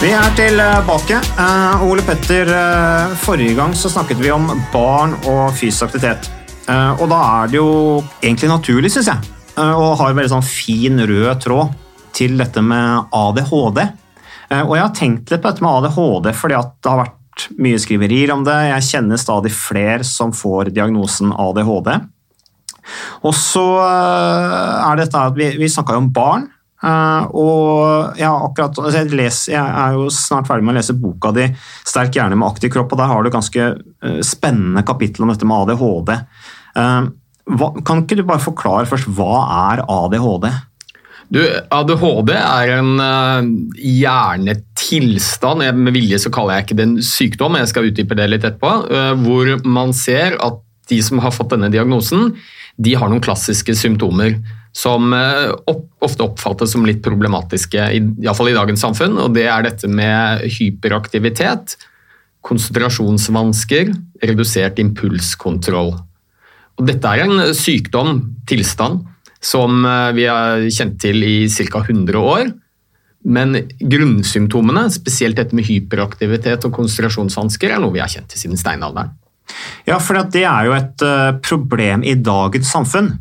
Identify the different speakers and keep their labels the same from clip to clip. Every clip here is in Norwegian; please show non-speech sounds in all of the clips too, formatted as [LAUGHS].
Speaker 1: Vi er tilbake. Uh, Ole Petter, uh, forrige gang så snakket vi om barn og fysisk aktivitet. Uh, og da er det jo egentlig naturlig, syns jeg, å ha en veldig sånn fin rød tråd til dette med ADHD. Og jeg har tenkt litt på dette med ADHD fordi at det har vært mye skriverier om det. Jeg kjenner stadig flere som får diagnosen ADHD. Og så er dette at vi, vi snakka jo om barn. Eh, og jeg, akkurat, altså jeg, leser, jeg er jo snart ferdig med å lese boka di 'Sterk hjerne med aktiv kropp', og der har du ganske eh, spennende kapittel om dette med ADHD. Eh, hva, kan ikke du bare forklare først hva er ADHD?
Speaker 2: Du, ADHD er en hjernetilstand. Med vilje så kaller jeg ikke det en sykdom, jeg skal utdype det litt etterpå. hvor man ser at de som har fått denne diagnosen, de har noen klassiske symptomer som uh, ofte oppfattes som litt problematiske, iallfall i dagens samfunn. og Det er dette med hyperaktivitet, konsentrasjonsvansker, redusert impulskontroll. Og dette er en sykdom, tilstand, som eh, vi har kjent til i ca. 100 år. Men grunnsymptomene, spesielt dette med hyperaktivitet og konsentrasjonsvansker, er noe vi har kjent til siden steinalderen.
Speaker 1: Ja, for det er jo et eh, problem i dagens samfunn.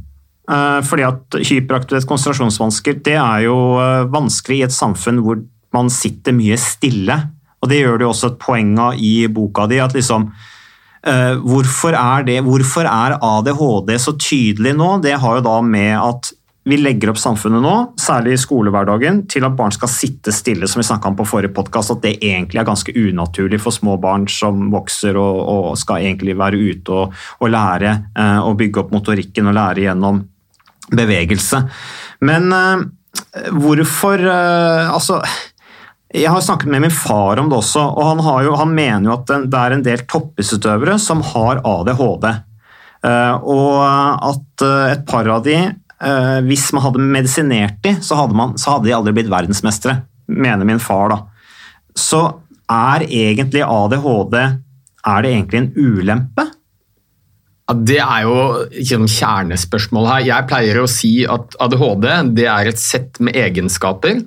Speaker 1: Eh, Fordi at hyperaktivitet, konsentrasjonsvansker, det er jo eh, vanskelig i et samfunn hvor man sitter mye stille. Og det gjør det jo også et poeng av i boka di. at liksom hvorfor, er det, hvorfor er ADHD så tydelig nå? Det har jo da med at vi legger opp samfunnet nå, særlig i skolehverdagen, til at barn skal sitte stille, som vi snakka om på forrige podkast, at det egentlig er ganske unaturlig for små barn som vokser og, og skal egentlig være ute og, og lære eh, og bygge opp motorikken og lære gjennom bevegelse. Men eh, hvorfor eh, Altså jeg har snakket med min far om det også, og han, jo, han mener jo at det det er en del toppidrettsutøvere som har ADHD. Eh, Og at eh, et par av de, eh, hvis man hadde medisinert de, så hadde, så hadde de aldri blitt verdensmestere, mener min far. da. Så er egentlig ADHD er det egentlig en ulempe?
Speaker 2: Ja, det er jo liksom, kjernespørsmålet kjernespørsmål her. Jeg pleier å si at ADHD det er et sett med egenskaper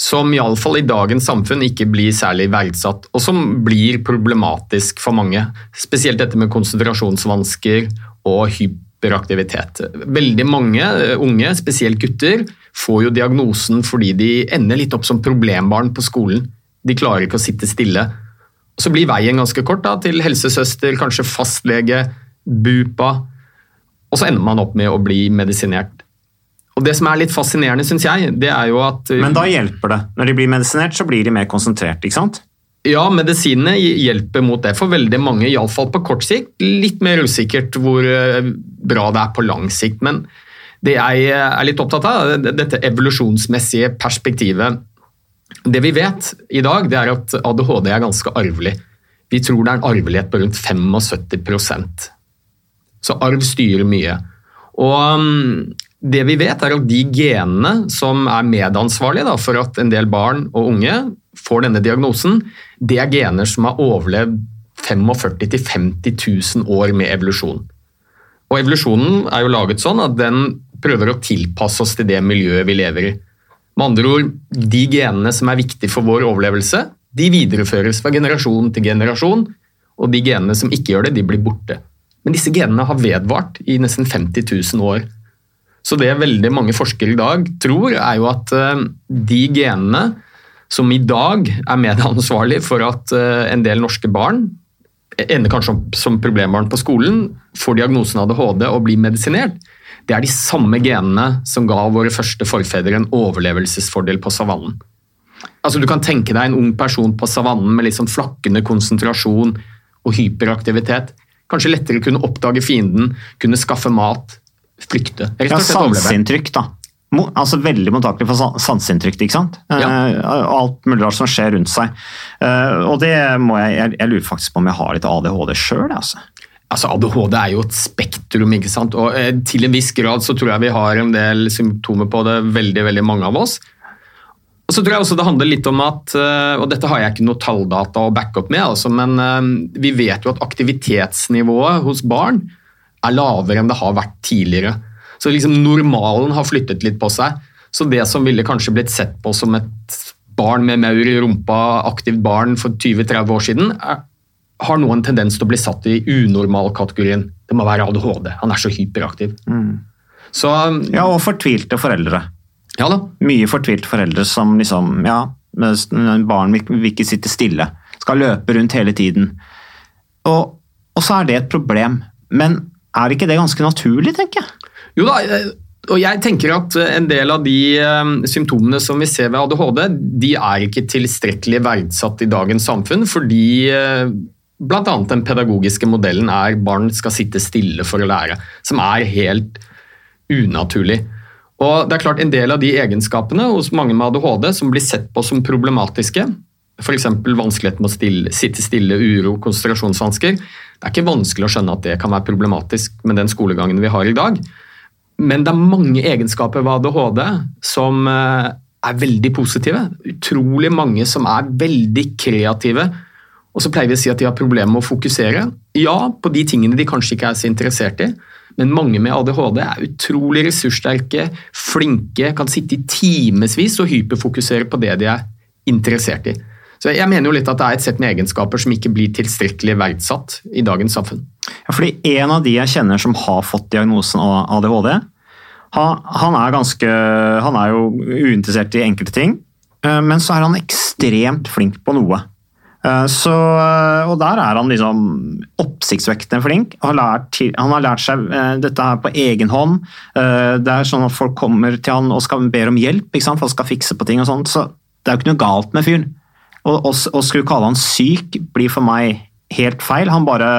Speaker 2: som iallfall i dagens samfunn ikke blir særlig verdsatt, og som blir problematisk for mange. Spesielt dette med konsentrasjonsvansker og hyperaktivitet. Veldig mange eh, unge, spesielt gutter, får jo diagnosen fordi de ender litt opp som problembarn på skolen. De klarer ikke å sitte stille. Så blir veien ganske kort da, til helsesøster, kanskje fastlege, BUPA, og så ender man opp med å bli medisinert. Og Det som er litt fascinerende, syns jeg, det er jo at
Speaker 1: Men da hjelper det. Når de blir medisinert, så blir de mer konsentrert, ikke sant?
Speaker 2: Ja, medisinene hjelper mot det for veldig mange, iallfall på kort sikt. Litt mer usikkert hvor eh, bra det er på lang sikt. Men det jeg er litt opptatt av, er dette evolusjonsmessige perspektivet. Det vi vet i dag, det er at ADHD er ganske arvelig. Vi tror det er en arvelighet på rundt 75% Så arv styrer mye. Og um, det vi vet er at De genene som er medansvarlige da, for at en del barn og unge får denne diagnosen, det er gener som har overlevd 45 000-50 000 år med evolusjon. Og Evolusjonen er jo laget sånn at den prøver å tilpasse oss til det miljøet vi lever i. Med andre ord, De genene som er viktige for vår overlevelse, de videreføres fra generasjon til generasjon. Og de genene som ikke gjør det, de blir borte. Men disse genene har vedvart i nesten 50 000 år. Så det veldig mange forskere i dag tror, er jo at eh, de genene som i dag er medansvarlig for at eh, en del norske barn ender kanskje som problembarn på skolen, får diagnosen ADHD og blir medisinert, det er de samme genene som ga våre første forfedre en overlevelsesfordel på savannen. Altså Du kan tenke deg en ung person på savannen med litt sånn flakkende konsentrasjon og hyperaktivitet. Kanskje lettere kunne oppdage fienden, kunne skaffe mat, flykte.
Speaker 1: Rett og slett ja, Sanseinntrykk, da. Altså Veldig mottakelig for sanseinntrykk. ikke sant? Ja. Uh, alt mulig rart som skjer rundt seg. Uh, og det må jeg, jeg, jeg, lurer faktisk på om jeg har litt ADHD sjøl. Altså.
Speaker 2: Altså, ADHD er jo et spektrum, ikke sant? og uh, til en viss grad så tror jeg vi har en del symptomer på det, veldig, veldig mange av oss. Og så tror jeg også Det handler litt om at, og dette har jeg ikke noe talldata å backe opp med, altså, men vi vet jo at aktivitetsnivået hos barn er lavere enn det har vært tidligere. Så liksom normalen har flyttet litt på seg. Så det som ville kanskje blitt sett på som et barn med maur i rumpa, aktivt barn for 20-30 år siden, er, har nå en tendens til å bli satt i unormal-kategorien. Det må være ADHD. Han er så hyperaktiv. Mm.
Speaker 1: Så, ja, og fortvilte foreldre.
Speaker 2: Ja da.
Speaker 1: Mye fortvilte foreldre som liksom Ja, barn vil, vil ikke sitte stille. Skal løpe rundt hele tiden. Og, og så er det et problem. Men er ikke det ganske naturlig, tenker jeg?
Speaker 2: Jo da, eh, og jeg tenker at en del av de eh, symptomene som vi ser ved ADHD, de er ikke tilstrekkelig verdsatt i dagens samfunn, fordi eh, bl.a. den pedagogiske modellen er barn skal sitte stille for å lære, som er helt unaturlig. Og det er klart En del av de egenskapene hos mange med ADHD som blir sett på som problematiske, f.eks. vanskelighet med å stille, sitte stille, uro, konsentrasjonsvansker, det er ikke vanskelig å skjønne at det kan være problematisk med den skolegangen vi har i dag. Men det er mange egenskaper ved ADHD som eh, er veldig positive. Utrolig mange som er veldig kreative. Og så pleier vi å si at de har problemer med å fokusere. Ja, på de tingene de kanskje ikke er så interessert i. Men mange med ADHD er utrolig ressurssterke, flinke, kan sitte i timevis og hyperfokusere på det de er interessert i. Så Jeg mener jo litt at det er et sett med egenskaper som ikke blir tilstrekkelig verdsatt i dagens samfunn.
Speaker 1: Ja, fordi En av de jeg kjenner som har fått diagnosen ADHD, han er, ganske, han er jo uinteressert i enkelte ting, eh, men så er han ekstremt flink på noe. Eh, så, og der er han liksom oppsiktsvekkende flink. Han har, lært, han har lært seg eh, dette her på egen hånd. Det er sånn at folk kommer til han og skal ber om hjelp, ikke sant? han skal fikse på ting og sånt. Så det er jo ikke noe galt med fyren. Å skulle kalle han syk blir for meg helt feil. Han bare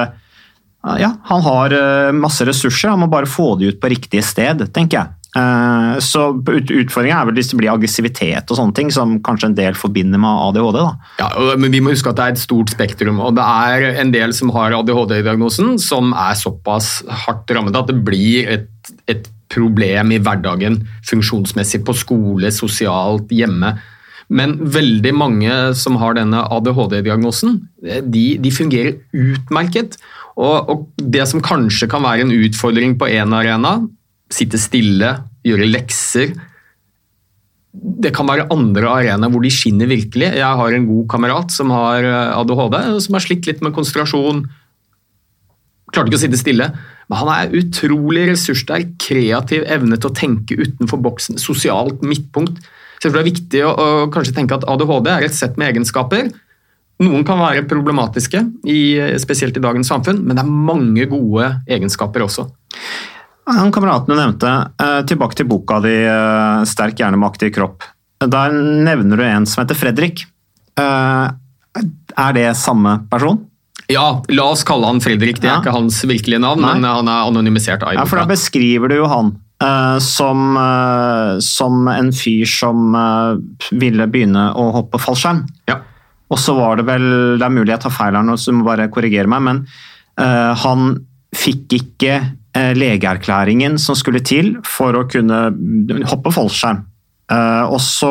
Speaker 1: ja, han har eh, masse ressurser, han må bare få de ut på riktig sted, tenker jeg. Eh, så Utfordringa er vel hvis det blir aggressivitet og sånne ting, som kanskje en del forbinder med ADHD. da.
Speaker 2: Ja, men Vi må huske at det er et stort spektrum, og det er en del som har ADHD-diagnosen som er såpass hardt rammet at det blir et, et problem i hverdagen funksjonsmessig på skole, sosialt, hjemme. Men veldig mange som har denne ADHD-diagnosen, de, de, fungerer utmerket. Og, og, det som kanskje kan være en utfordring på én arena, sitte stille, gjøre lekser Det kan være andre arenaer hvor de skinner virkelig. Jeg har en god kamerat som har ADHD, som har slitt litt med konsentrasjon. Klarte ikke å sitte stille. Men han er utrolig ressurssterk, kreativ, evne til å tenke utenfor boksen, sosialt midtpunkt. Så jeg tror det er viktig å, å kanskje tenke at ADHD er et sett med egenskaper. Noen kan være problematiske, i, spesielt i dagens samfunn, men det er mange gode egenskaper også.
Speaker 1: Han kameraten du nevnte, eh, tilbake til boka di eh, 'Sterk hjerne med aktiv kropp'. Der nevner du en som heter Fredrik. Eh, er det samme person?
Speaker 2: Ja, la oss kalle han Fredrik. Det er ja. ikke hans virkelige navn, Nei. men han er anonymisert.
Speaker 1: Ja, for Da beskriver du jo han Uh, som, uh, som, en fyr som uh, ville begynne å hoppe fallskjerm.
Speaker 2: Ja.
Speaker 1: Og så var det vel Det er mulig jeg tar feil her nå, så du må bare korrigere meg, men han fikk ikke legeerklæringen som skulle til for å kunne hoppe fallskjerm. Uh, og så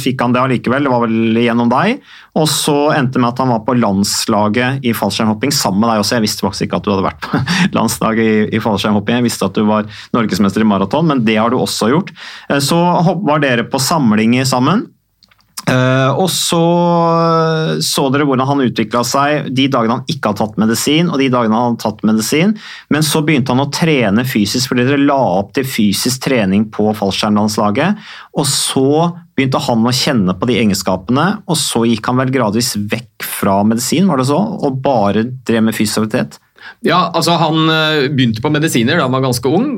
Speaker 1: fikk han det allikevel, det var vel gjennom deg. Og så endte det med at han var på landslaget i fallskjermhopping sammen med deg også. Jeg visste faktisk ikke at du hadde vært på [LAUGHS] landslaget i, i fallskjermhopping, jeg visste at du var norgesmester i maraton, men det har du også gjort. Uh, så var dere på samlinger sammen. Eh, og så så dere hvordan han utvikla seg de dagene han ikke hadde tatt medisin, og de dagene han hadde tatt medisin. Men så begynte han å trene fysisk, fordi dere la opp til fysisk trening på fallskjermlandslaget. Og så begynte han å kjenne på de egenskapene, og så gikk han vel gradvis vekk fra medisin, var det så? Og bare drev med fysisk aktivitet?
Speaker 2: Ja, altså Han eh, begynte på medisiner da han var ganske ung,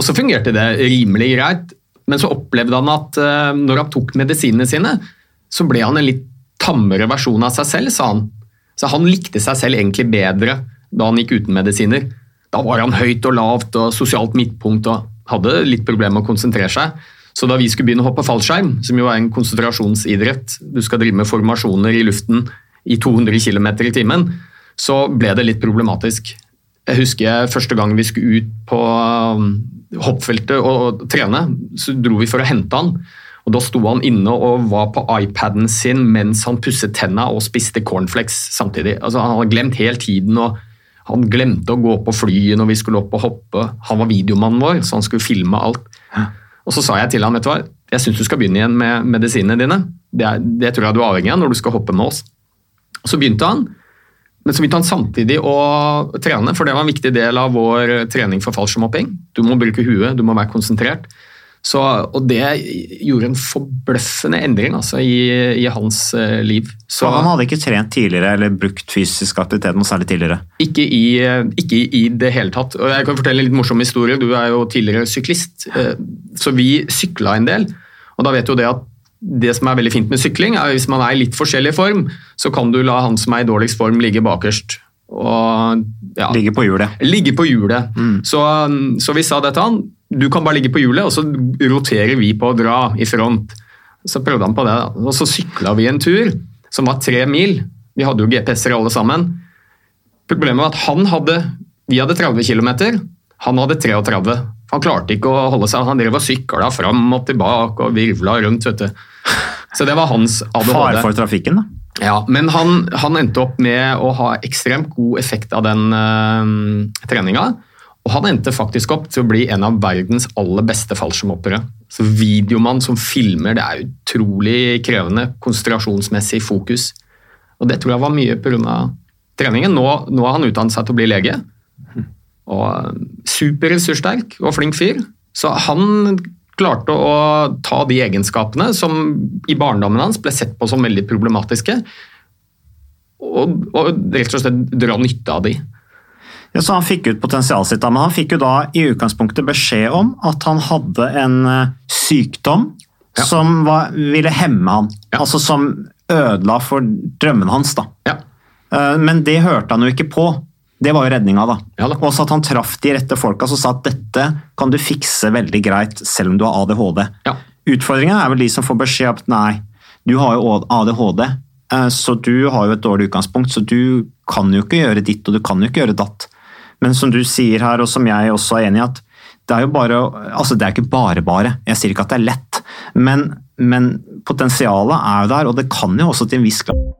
Speaker 2: og så fungerte det rimelig greit. Men så opplevde han at uh, når han tok medisinene sine, så ble han en litt tammere versjon av seg selv, sa han. Så han likte seg selv egentlig bedre da han gikk uten medisiner. Da var han høyt og lavt og sosialt midtpunkt og hadde litt problemer med å konsentrere seg. Så da vi skulle begynne å hoppe fallskjerm, som jo er en konsentrasjonsidrett, du skal drive med formasjoner i luften i 200 km i timen, så ble det litt problematisk. Jeg husker første gang vi skulle ut på hoppfeltet og trene, så dro vi for å hente han. Og Da sto han inne og var på iPaden sin mens han pusset tenna og spiste cornflakes samtidig. Altså, han hadde glemt hele tiden. og Han glemte å gå på flyet når vi skulle opp og hoppe. Han var videomannen vår, så han skulle filme alt. Og Så sa jeg til han, vet du hva, jeg syns du skal begynne igjen med medisinene dine. Det, er, det tror jeg du er avhengig av når du skal hoppe med oss. Så begynte han. Men så begynte han samtidig å trene, for det var en viktig del av vår trening for fallskjermhopping. Du må bruke huet, du må være konsentrert. Så, og det gjorde en forbløffende endring altså, i, i, hans uh, liv.
Speaker 1: Så, han hadde ikke trent tidligere eller brukt fysisk aktivitet noe særlig tidligere?
Speaker 2: Ikke i, ikke i, det hele tatt. Og jeg kan fortelle en litt morsom historie. Du er jo tidligere syklist, uh, så vi sykla en del. Og da vet du det at det som er veldig fint med sykling, er at hvis man er i litt forskjellig form, så kan du la han som er i dårligst form, ligge bakerst. Og,
Speaker 1: ja, ligge på hjulet.
Speaker 2: Ligge på hjulet. Mm. Så, så, vi sa det til han. Du kan bare ligge på hjulet, og så roterer vi på å dra i front. Så prøvde han på det, og så sykla vi en tur som var tre mil. Vi hadde jo GPS-er alle sammen. Problemet var at han hadde Vi hadde 30 km, han hadde 33. Han klarte ikke å holde seg, han drev og sykla fram og tilbake og virvla rundt. vet du. Så det var hans ADHD.
Speaker 1: Far for trafikken, da?
Speaker 2: Ja, men han, han, endte opp med å ha ekstremt god effekt av den uh, treninga. Og han endte faktisk opp til å bli en av verdens aller beste fallskjermhoppere. Så videomann som filmer, det er utrolig krevende. Konsentrasjonsmessig fokus. Og det tror jeg var mye pga. treningen. Nå, nå har han utdannet seg til å bli lege. Og eh, Superressurssterk og flink fyr. Så han klarte å ta de egenskapene som i barndommen hans ble sett på som veldig problematiske, og, og rett og slett dra nytte av de.
Speaker 1: Ja, så Han fikk ut potensialet sitt, men han fikk jo da i utgangspunktet beskjed om at han hadde en eh, sykdom ja. som var, ville hemme han. Ja. Altså som ødela for drømmen hans. da.
Speaker 2: Ja.
Speaker 1: Eh, men det hørte han jo ikke på. Det var jo redninga, da. Ja, da. Også at han traff de rette folka som sa at dette kan du fikse veldig greit selv om du har ADHD.
Speaker 2: Ja.
Speaker 1: Utfordringa er vel de som får beskjed om at nei, du har jo ADHD, eh, så du har jo et dårlig utgangspunkt, så du kan jo ikke gjøre ditt og du kan jo ikke gjøre datt. Men som du sier her, og som jeg også er enig i, at det er jo bare Altså, det er ikke bare bare. Jeg sier ikke at det er lett, men, men potensialet er jo der, og det kan jo også til en viss grad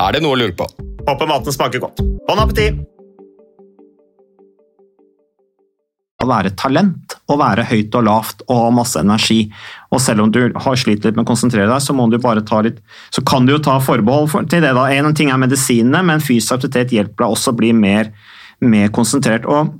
Speaker 3: Er det noe å lure på?
Speaker 1: Håper maten smaker godt. Bon appétit!
Speaker 4: Å være talent, å være høyt og lavt og ha masse energi. Og selv om du har slitt litt med å konsentrere deg, så må du bare ta litt Så kan du jo ta forbehold for, til det. da. En ting er medisinene, men fysisk aktivitet hjelper deg også å bli mer, mer konsentrert. Og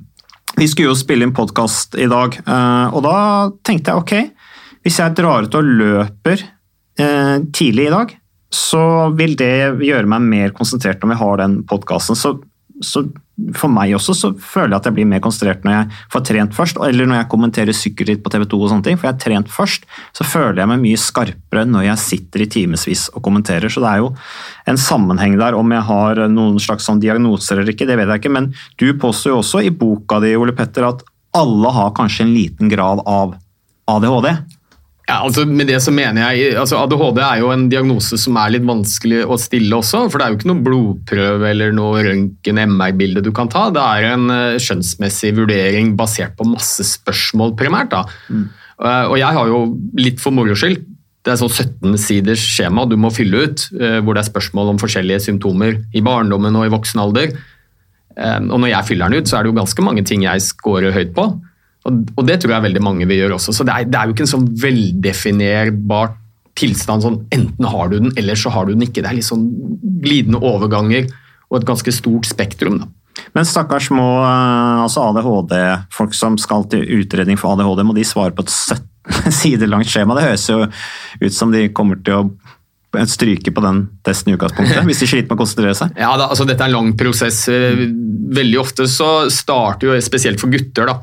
Speaker 4: vi skulle jo spille inn podkast i dag, eh, og da tenkte jeg ok, hvis jeg drar ut og løper eh, tidlig i dag, så vil det gjøre meg mer konsentrert når vi har den podkasten. Så, så, for meg også så føler jeg at jeg blir mer konsentrert når jeg får trent først, eller når jeg kommenterer sykkelritt på TV 2 og sånne ting. For jeg har trent først, så føler jeg meg mye skarpere når jeg sitter i timevis og kommenterer. Så det er jo en sammenheng der om jeg har noen slags sånn diagnoser eller ikke, det vet jeg ikke. Men du påstår jo også i boka di, Ole Petter, at alle har kanskje en liten grad av ADHD.
Speaker 2: Ja, altså med det så mener jeg, altså ADHD er jo en diagnose som er litt vanskelig å stille også. For det er jo ikke noe blodprøve eller noe røntgen-MR-bilde du kan ta. Det er en uh, skjønnsmessig vurdering basert på masse spørsmål primært. da. Mm. Uh, og jeg har jo litt for moro skyld det er sånn 17 siders skjema du må fylle ut, uh, hvor det er spørsmål om forskjellige symptomer i barndommen og i voksen alder. og når jeg fyller den ut, så er det jo ganske mange ting jeg scorer høyt på. Og, det tror jeg veldig mange vil gjøre også. Så det er, det er jo ikke en sånn veldefinerbar tilstand sånn enten har du den, eller så har du den ikke. Det er litt sånn glidende overganger og et ganske stort spektrum. da.
Speaker 4: Men stakkars små eh, altså ADHD-folk som skal til utredning for ADHD, må de svare på et 17 [LAUGHS] sider langt skjema? Det høres jo ut som de kommer til å stryke på den testen i utgangspunktet, hvis de sliter med å konsentrere seg?
Speaker 2: Ja, da, altså Dette er en lang prosess. Veldig ofte så starter jo, spesielt for gutter, da,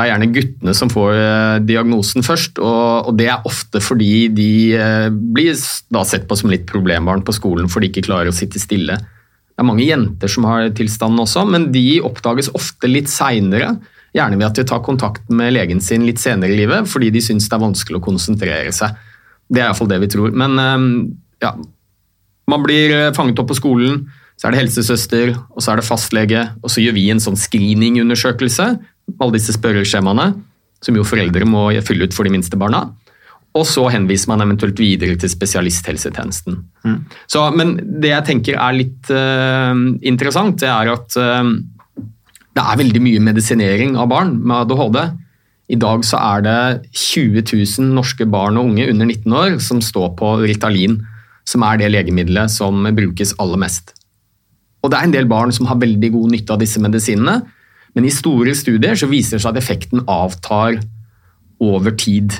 Speaker 2: det er gjerne guttene som får eh, diagnosen først, og, det er ofte fordi de eh, blir sett på som litt problembarn på skolen for de ikke klarer å sitte stille. Det er mange jenter som har tilstanden også, men de oppdages ofte litt seinere. Gjerne ved at de tar kontakt med legen sin litt senere i livet fordi de syns det er vanskelig å konsentrere seg. Det er iallfall det vi tror. Men eh, ja, man blir fanget opp på skolen, så er det helsesøster, og så er det fastlege, og så gjør vi en sånn screeningundersøkelse alle disse spørreskjemaene, som jo foreldre må fylle ut for de minste barna. Og så henviser man eventuelt videre til spesialisthelsetjenesten. Mm. Så, men det jeg tenker er litt uh, interessant, det er at uh, det er veldig mye medisinering av barn med ADHD. I dag så er det 20 000 norske barn og unge under 19 år som står på Ritalin, som er det legemiddelet som brukes aller mest. Og det er en del barn som har veldig god nytte av disse medisinene, men i store studier så viser det seg at effekten avtar over tid.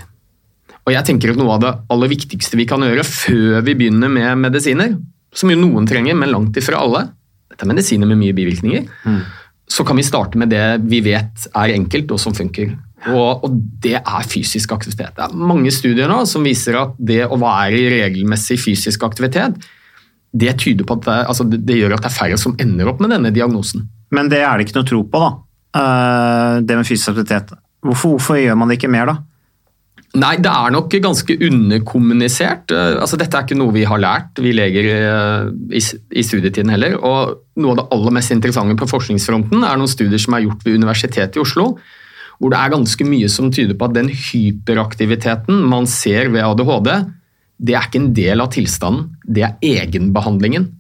Speaker 2: Og jeg tenker at Noe av det aller viktigste vi kan gjøre før vi begynner med medisiner, som jo noen trenger, men langt ifra alle Dette er medisiner med mye bivirkninger. Mm. Så kan vi starte med det vi vet er enkelt og som funker. Og, og det er fysisk aktivitet. Det er mange studier nå som viser at det å være i regelmessig fysisk aktivitet, det tyder på at det, altså det, det gjør at det er færre som ender opp med denne diagnosen.
Speaker 1: Men det er det ikke noe tro på, da. Eh, Det med fysisk aktivitet. Hvorfor, hvorfor gjør man det ikke mer, da?
Speaker 2: Nei, det er nok ganske underkommunisert. Eh, Altså, dette er ikke noe vi har lært, vi leger eh, i, i studietiden heller. Og noe av det aller mest interessante på forskningsfronten er noen studier som er gjort ved Universitetet i Oslo, hvor det er ganske mye som tyder på at den hyperaktiviteten man ser ved ADHD, det er ikke en del av tilstanden, det er egenbehandlingen.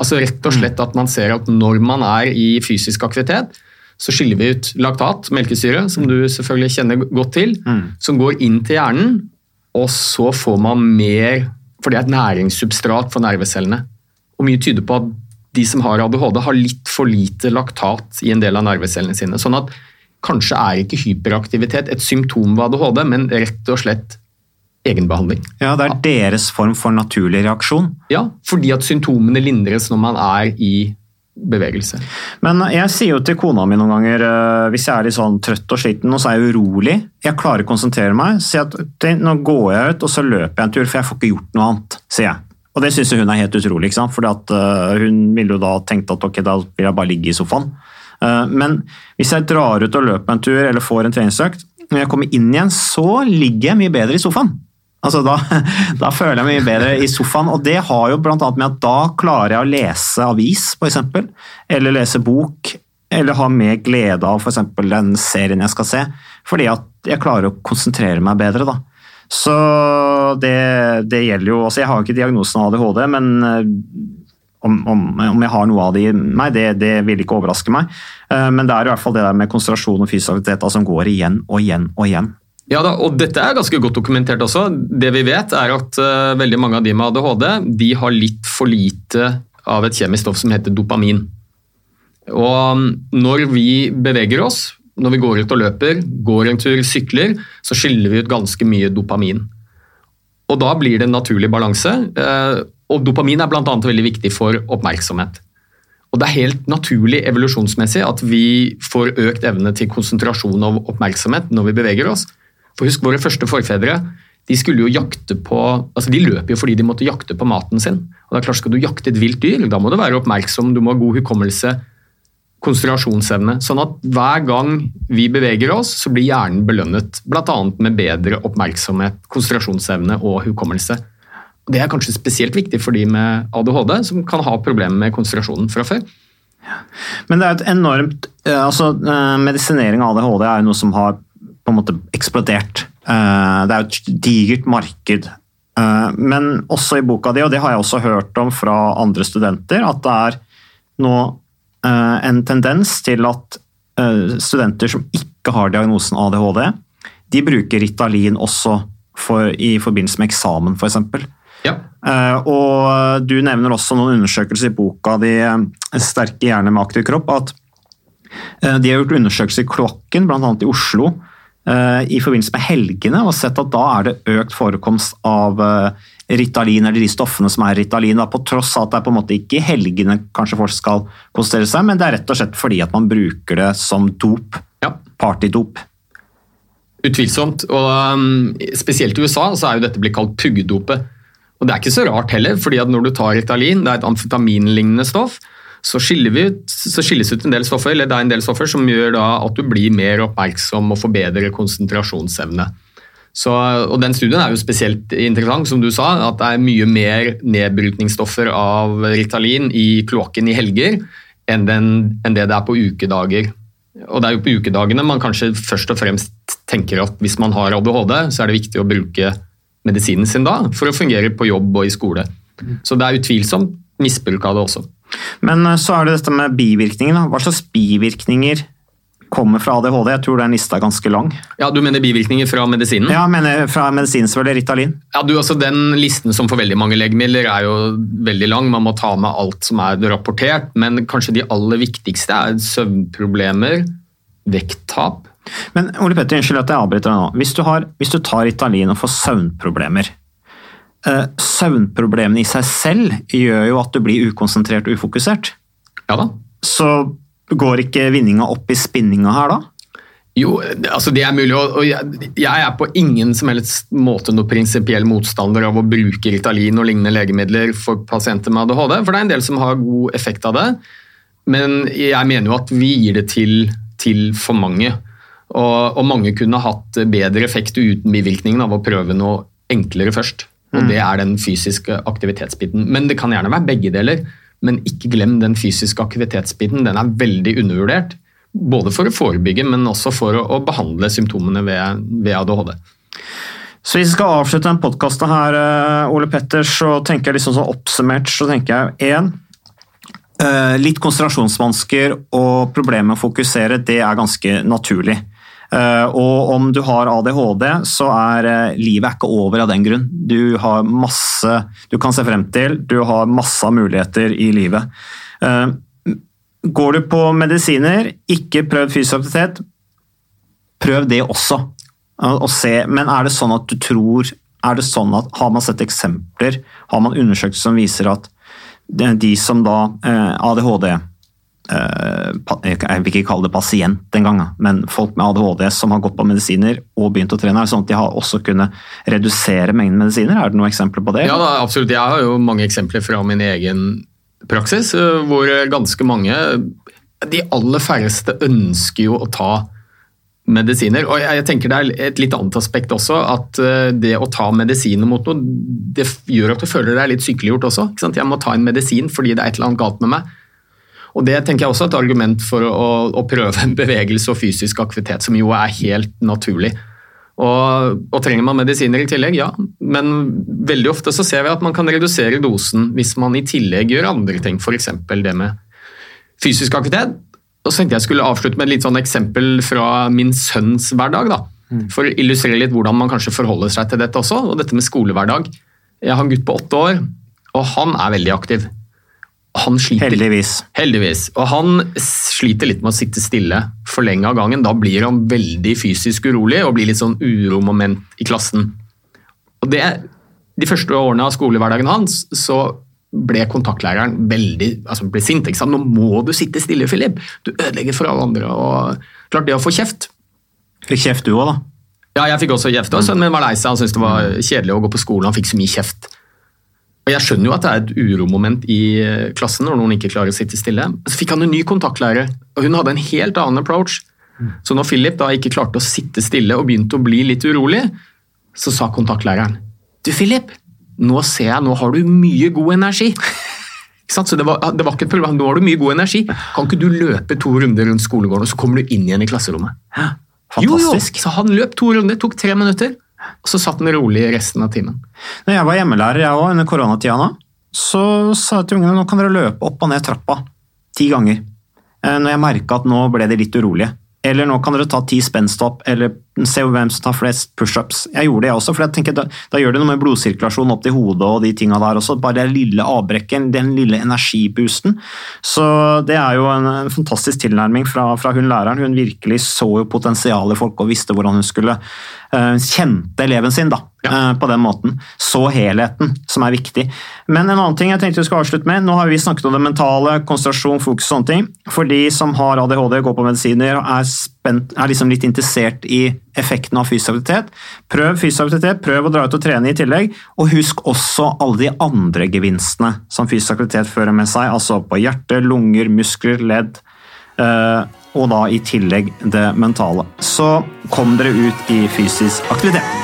Speaker 2: Altså rett og slett at man ser at når man er i fysisk aktivitet, så skiller vi ut laktat, melkesyre, som du selvfølgelig kjenner godt til, som går inn til hjernen, og så får man mer For det er et næringssubstrat for nervecellene. Og mye tyder på at de som har ADHD, har litt for lite laktat i en del av nervecellene sine. Sånn at kanskje er ikke hyperaktivitet et symptom ved ADHD, men rett og slett egenbehandling.
Speaker 1: Ja, Det er deres form for naturlig reaksjon.
Speaker 2: Ja, fordi at symptomene lindres når man er i bevegelse.
Speaker 1: Men jeg sier jo til kona mi noen ganger, eh, hvis jeg er litt sånn trøtt og sliten, og så er jeg urolig, jeg klarer å konsentrere meg, sier jeg at nå går jeg ut, og så løper jeg en tur, for jeg får ikke gjort noe annet, sier jeg. Og det syns hun er helt utrolig, ikke sant? Fordi at eh, hun ville jo da tenkt at ok, da vil jeg bare ligge i sofaen. Eh, men hvis jeg drar ut og løper en tur, eller får en treningsøkt, når jeg kommer inn igjen, så ligger jeg mye bedre i sofaen. Altså da, [LAUGHS] da føler jeg meg mye bedre i sofaen, og det har jo annet med at da klarer jeg å lese avis, f.eks. eller lese bok, eller ha mer glede av eksempel den serien jeg skal se, fordi at jeg klarer å konsentrere meg bedre da. Så det, det gjelder jo, altså jeg har jo ikke diagnosen ADHD, men eh, om, om, om jeg har noe av det i meg, det, det vil ikke overraske meg. Eh, Men det er i hvert fall det der med konsentrasjon og fysisk aktivitet som går igjen og igjen og igjen.
Speaker 2: Ja da, og dette er ganske godt dokumentert også. Det vi vet er at uh, veldig mange av de med ADHD de har litt for lite av et kjemisk stoff som heter dopamin. Og mm, når vi beveger oss, når vi går ut og løper, går en tur, sykler, så skiller vi ut ganske mye dopamin. Og da blir det en naturlig balanse. eh, Og dopamin er bl.a. veldig viktig for oppmerksomhet. Og det er helt naturlig evolusjonsmessig at vi får økt evne til konsentrasjon og oppmerksomhet når vi beveger oss. For husk, våre første forfedre de skulle jo jakte på, altså de løp jo fordi de måtte jakte på maten sin. Og det er klart Skal du jakte et vilt dyr, da må du være oppmerksom, du må ha god hukommelse, konsentrasjonsevne. Sånn at hver gang vi beveger oss, så blir hjernen belønnet. Bl.a. med bedre oppmerksomhet, konsentrasjonsevne og hukommelse. Det er kanskje spesielt viktig for de med ADHD, som kan ha problemer med konsentrasjonen fra før.
Speaker 1: Men det er et enormt eh, altså eh, Medisinering av ADHD er jo noe som har på en måte eksplodert. Eh, Det er jo et digert marked. Eh, Men også i boka di, og det har jeg også hørt om fra andre studenter, at det er nå eh, en tendens til at studenter som ikke har diagnosen ADHD, de bruker Ritalin også for, i forbindelse med eksamen, f.eks.
Speaker 2: Ja.
Speaker 1: Eh, og du nevner også noen undersøkelser i boka di 'Sterke hjerner med aktiv kropp', at de har gjort undersøkelser i kloakken, bl.a. i Oslo, i forbindelse med helgene, og sett at da er det økt forekomst av eh, Ritalin, eller de stoffene som er Ritalin, da, på tross av at det er på en måte ikke i helgene kanskje folk skal konsentrere seg, men det er rett og slett fordi at man bruker det som dop.
Speaker 2: Ja.
Speaker 1: Partydop.
Speaker 2: Utvilsomt. Og um, spesielt i USA så er jo dette blitt kalt puggedopet. Og det er ikke så rart heller, fordi at når du tar Ritalin, det er et amfetaminlignende stoff, så, ut, så skilles ut en del stoffer, eller det er en del stoffer som gjør da at du blir mer oppmerksom og får bedre konsentrasjonsevne. Så, og Den studien er jo spesielt interessant, som du sa, at det er mye mer nedbrytningsstoffer av Ritalin i kloakken i helger enn, den, enn det det er på ukedager. Og det er jo på ukedagene man kanskje først og fremst tenker at hvis man har ADHD, så er det viktig å bruke medisinen sin da, for å fungere på jobb og i skole. Så det er utvilsomt misbruk av det også.
Speaker 1: Men eh, så er det dette med bivirkninger. Hva slags bivirkninger kommer fra ADHD? Jeg tror den lista er ganske lang.
Speaker 2: Ja, Du mener bivirkninger fra medisinen?
Speaker 1: Ja, mener fra medisinen selvfølgelig Ritalin.
Speaker 2: Ja, du, altså Den listen som for veldig mange legemidler er jo veldig lang. Man må ta med alt som er rapportert. Men kanskje de aller viktigste er søvnproblemer, vekttap.
Speaker 1: Men Ole Petter, unnskyld at jeg avbryter deg nå. Hvis du, har, hvis du tar Ritalin og får søvnproblemer eh, Søvnproblemene i seg selv gjør jo at du blir ukonsentrert og ufokusert.
Speaker 2: Ja da.
Speaker 1: Så går ikke vinninga opp i spinninga her da?
Speaker 2: Jo, altså det er mulig, og jeg er på ingen som helst måte noe prinsipiell motstander av å bruke Ritalin og lignende legemidler for pasienter med ADHD, for det er en del som har god effekt av det. Men jeg mener jo at vi gir det til, til for mange. Og, og mange kunne hatt bedre effekt uten bivirkningen av å prøve noe enklere først. Og
Speaker 1: Mm.
Speaker 2: det er den fysiske aktivitetsbiten. Men det kan gjerne være begge deler. Men ikke glem den fysiske aktivitetsbiten. Den er veldig undervurdert. Både for å forebygge, men også for å, behandle symptomene ved, ved ADHD.
Speaker 1: Så hvis vi skal avslutte den podkasten her, eh, Ole Petter, så tenker jeg liksom sånn oppsummert, så tenker jeg én Litt konsentrasjonsvansker og problemer med å fokusere, det er ganske naturlig. Eh, Og om du har ADHD, så er eh, livet ikke over av den grunn. Du har masse du kan se frem til, du har masse muligheter i livet. Eh, Går du på medisiner, ikke prøv fysisk aktivitet, prøv det også. Og se, men er det sånn at du tror er det sånn at Har man sett eksempler, har man undersøkelser som viser at de som da ADHD pa- Jeg vil ikke kalle det pasient engang, men folk med ADHD som har gått på medisiner og begynt å trene, sånn at de har også kunnet redusere mengden medisiner? Er det noen eksempler på det?
Speaker 2: Ja, da, absolutt. Jeg har jo mange eksempler fra min egen praksis, eh, hvor ganske mange De aller færreste ønsker jo å ta medisiner. Og jeg tenker det er et litt annet aspekt også, at eh, det å ta medisiner mot noe, det gjør at du føler deg litt sykeliggjort også. Jeg må ta en medisin fordi det er et eller annet galt med meg. Og Det tenker jeg også er et argument for å, å prøve en bevegelse og fysisk aktivitet, som jo er helt naturlig. Og, og Trenger man medisiner i tillegg? Ja, men veldig ofte så ser vi at man kan redusere dosen hvis man i tillegg gjør andre ting, f.eks. det med fysisk aktivitet. Og så tenkte jeg skulle avslutte med et litt sånn eksempel fra min sønns hverdag. da, For å illustrere litt hvordan man kanskje forholder seg til dette også, og dette med skolehverdag. Jeg har en gutt på åtte år, og han er veldig aktiv. Han sliter,
Speaker 1: Heldigvis.
Speaker 2: Heldigvis. Og han sliter litt med å sitte stille for lenge av gangen. Da blir han veldig fysisk urolig og blir litt sånn uromoment i klassen. Og det, De første årene av skolehverdagen hans så ble kontaktlæreren veldig altså ble sint. ikke sant? 'Nå må du sitte stille, Philip! Du ødelegger for alle andre.' og Klart det å få kjeft
Speaker 1: Fikk kjeft du òg, da?
Speaker 2: Ja, jeg fikk også kjeft. Og sønnen min var lei seg. Han syntes det var kjedelig å gå på skolen. Han fikk så mye kjeft. Og Jeg skjønner jo at det er et uromoment i eh, klassen når noen ikke klarer å sitte stille. Så fikk han en ny kontaktlærer, og hun hadde en helt annen approach. Så når Philip da ikke klarte å sitte stille og begynte å bli litt urolig, så sa kontaktlæreren Du, Philip, nå ser jeg, nå har du mye god energi. [LAUGHS] Så det var, det var ikke et problem. Nå har du mye god energi. Kan ikke du løpe to runder rundt skolegården, og så kommer du inn igjen i klasserommet? Jo, jo.
Speaker 1: Fantastisk.
Speaker 2: Så han løp to runder, tok tre minutter, og så satt den rolig resten av timen.
Speaker 1: Når jeg var hjemmelærer jeg også, under koronatida nå, så sa jeg til ungene nå kan dere løpe opp og ned trappa ti ganger. Eh, Når jeg merka at nå ble de litt urolige. Eller nå kan dere ta ti spenstopp, eller se hvem som tar flest pushups. Jeg gjorde det jeg også, for jeg tenker da, da gjør det noe med blodsirkulasjonen opp til hodet og de tinga der også. Bare det lille avbrekket, den lille energiboosten. Så det er jo en, en fantastisk tilnærming fra, fra hun læreren. Hun virkelig så jo potensialet i folk og visste hvordan hun skulle uh, kjente eleven sin da, eh, på den måten. Så helheten, som er viktig. Men en annen ting jeg tenkte vi skal avslutte med, nå har vi snakket om det mentale, konsentrasjon, fokus og sånne ting. For de som har ADHD, går på medisiner, er, spent, er liksom litt interessert i effekten av fysisk aktivitet. Prøv fysisk aktivitet, prøv å dra ut og trene i tillegg. Og husk også alle de andre gevinstene som fysisk aktivitet fører med seg, altså på hjerte, lunger, muskler, ledd. eh, og da i tillegg det mentale. Så kom dere ut i fysisk aktivitet.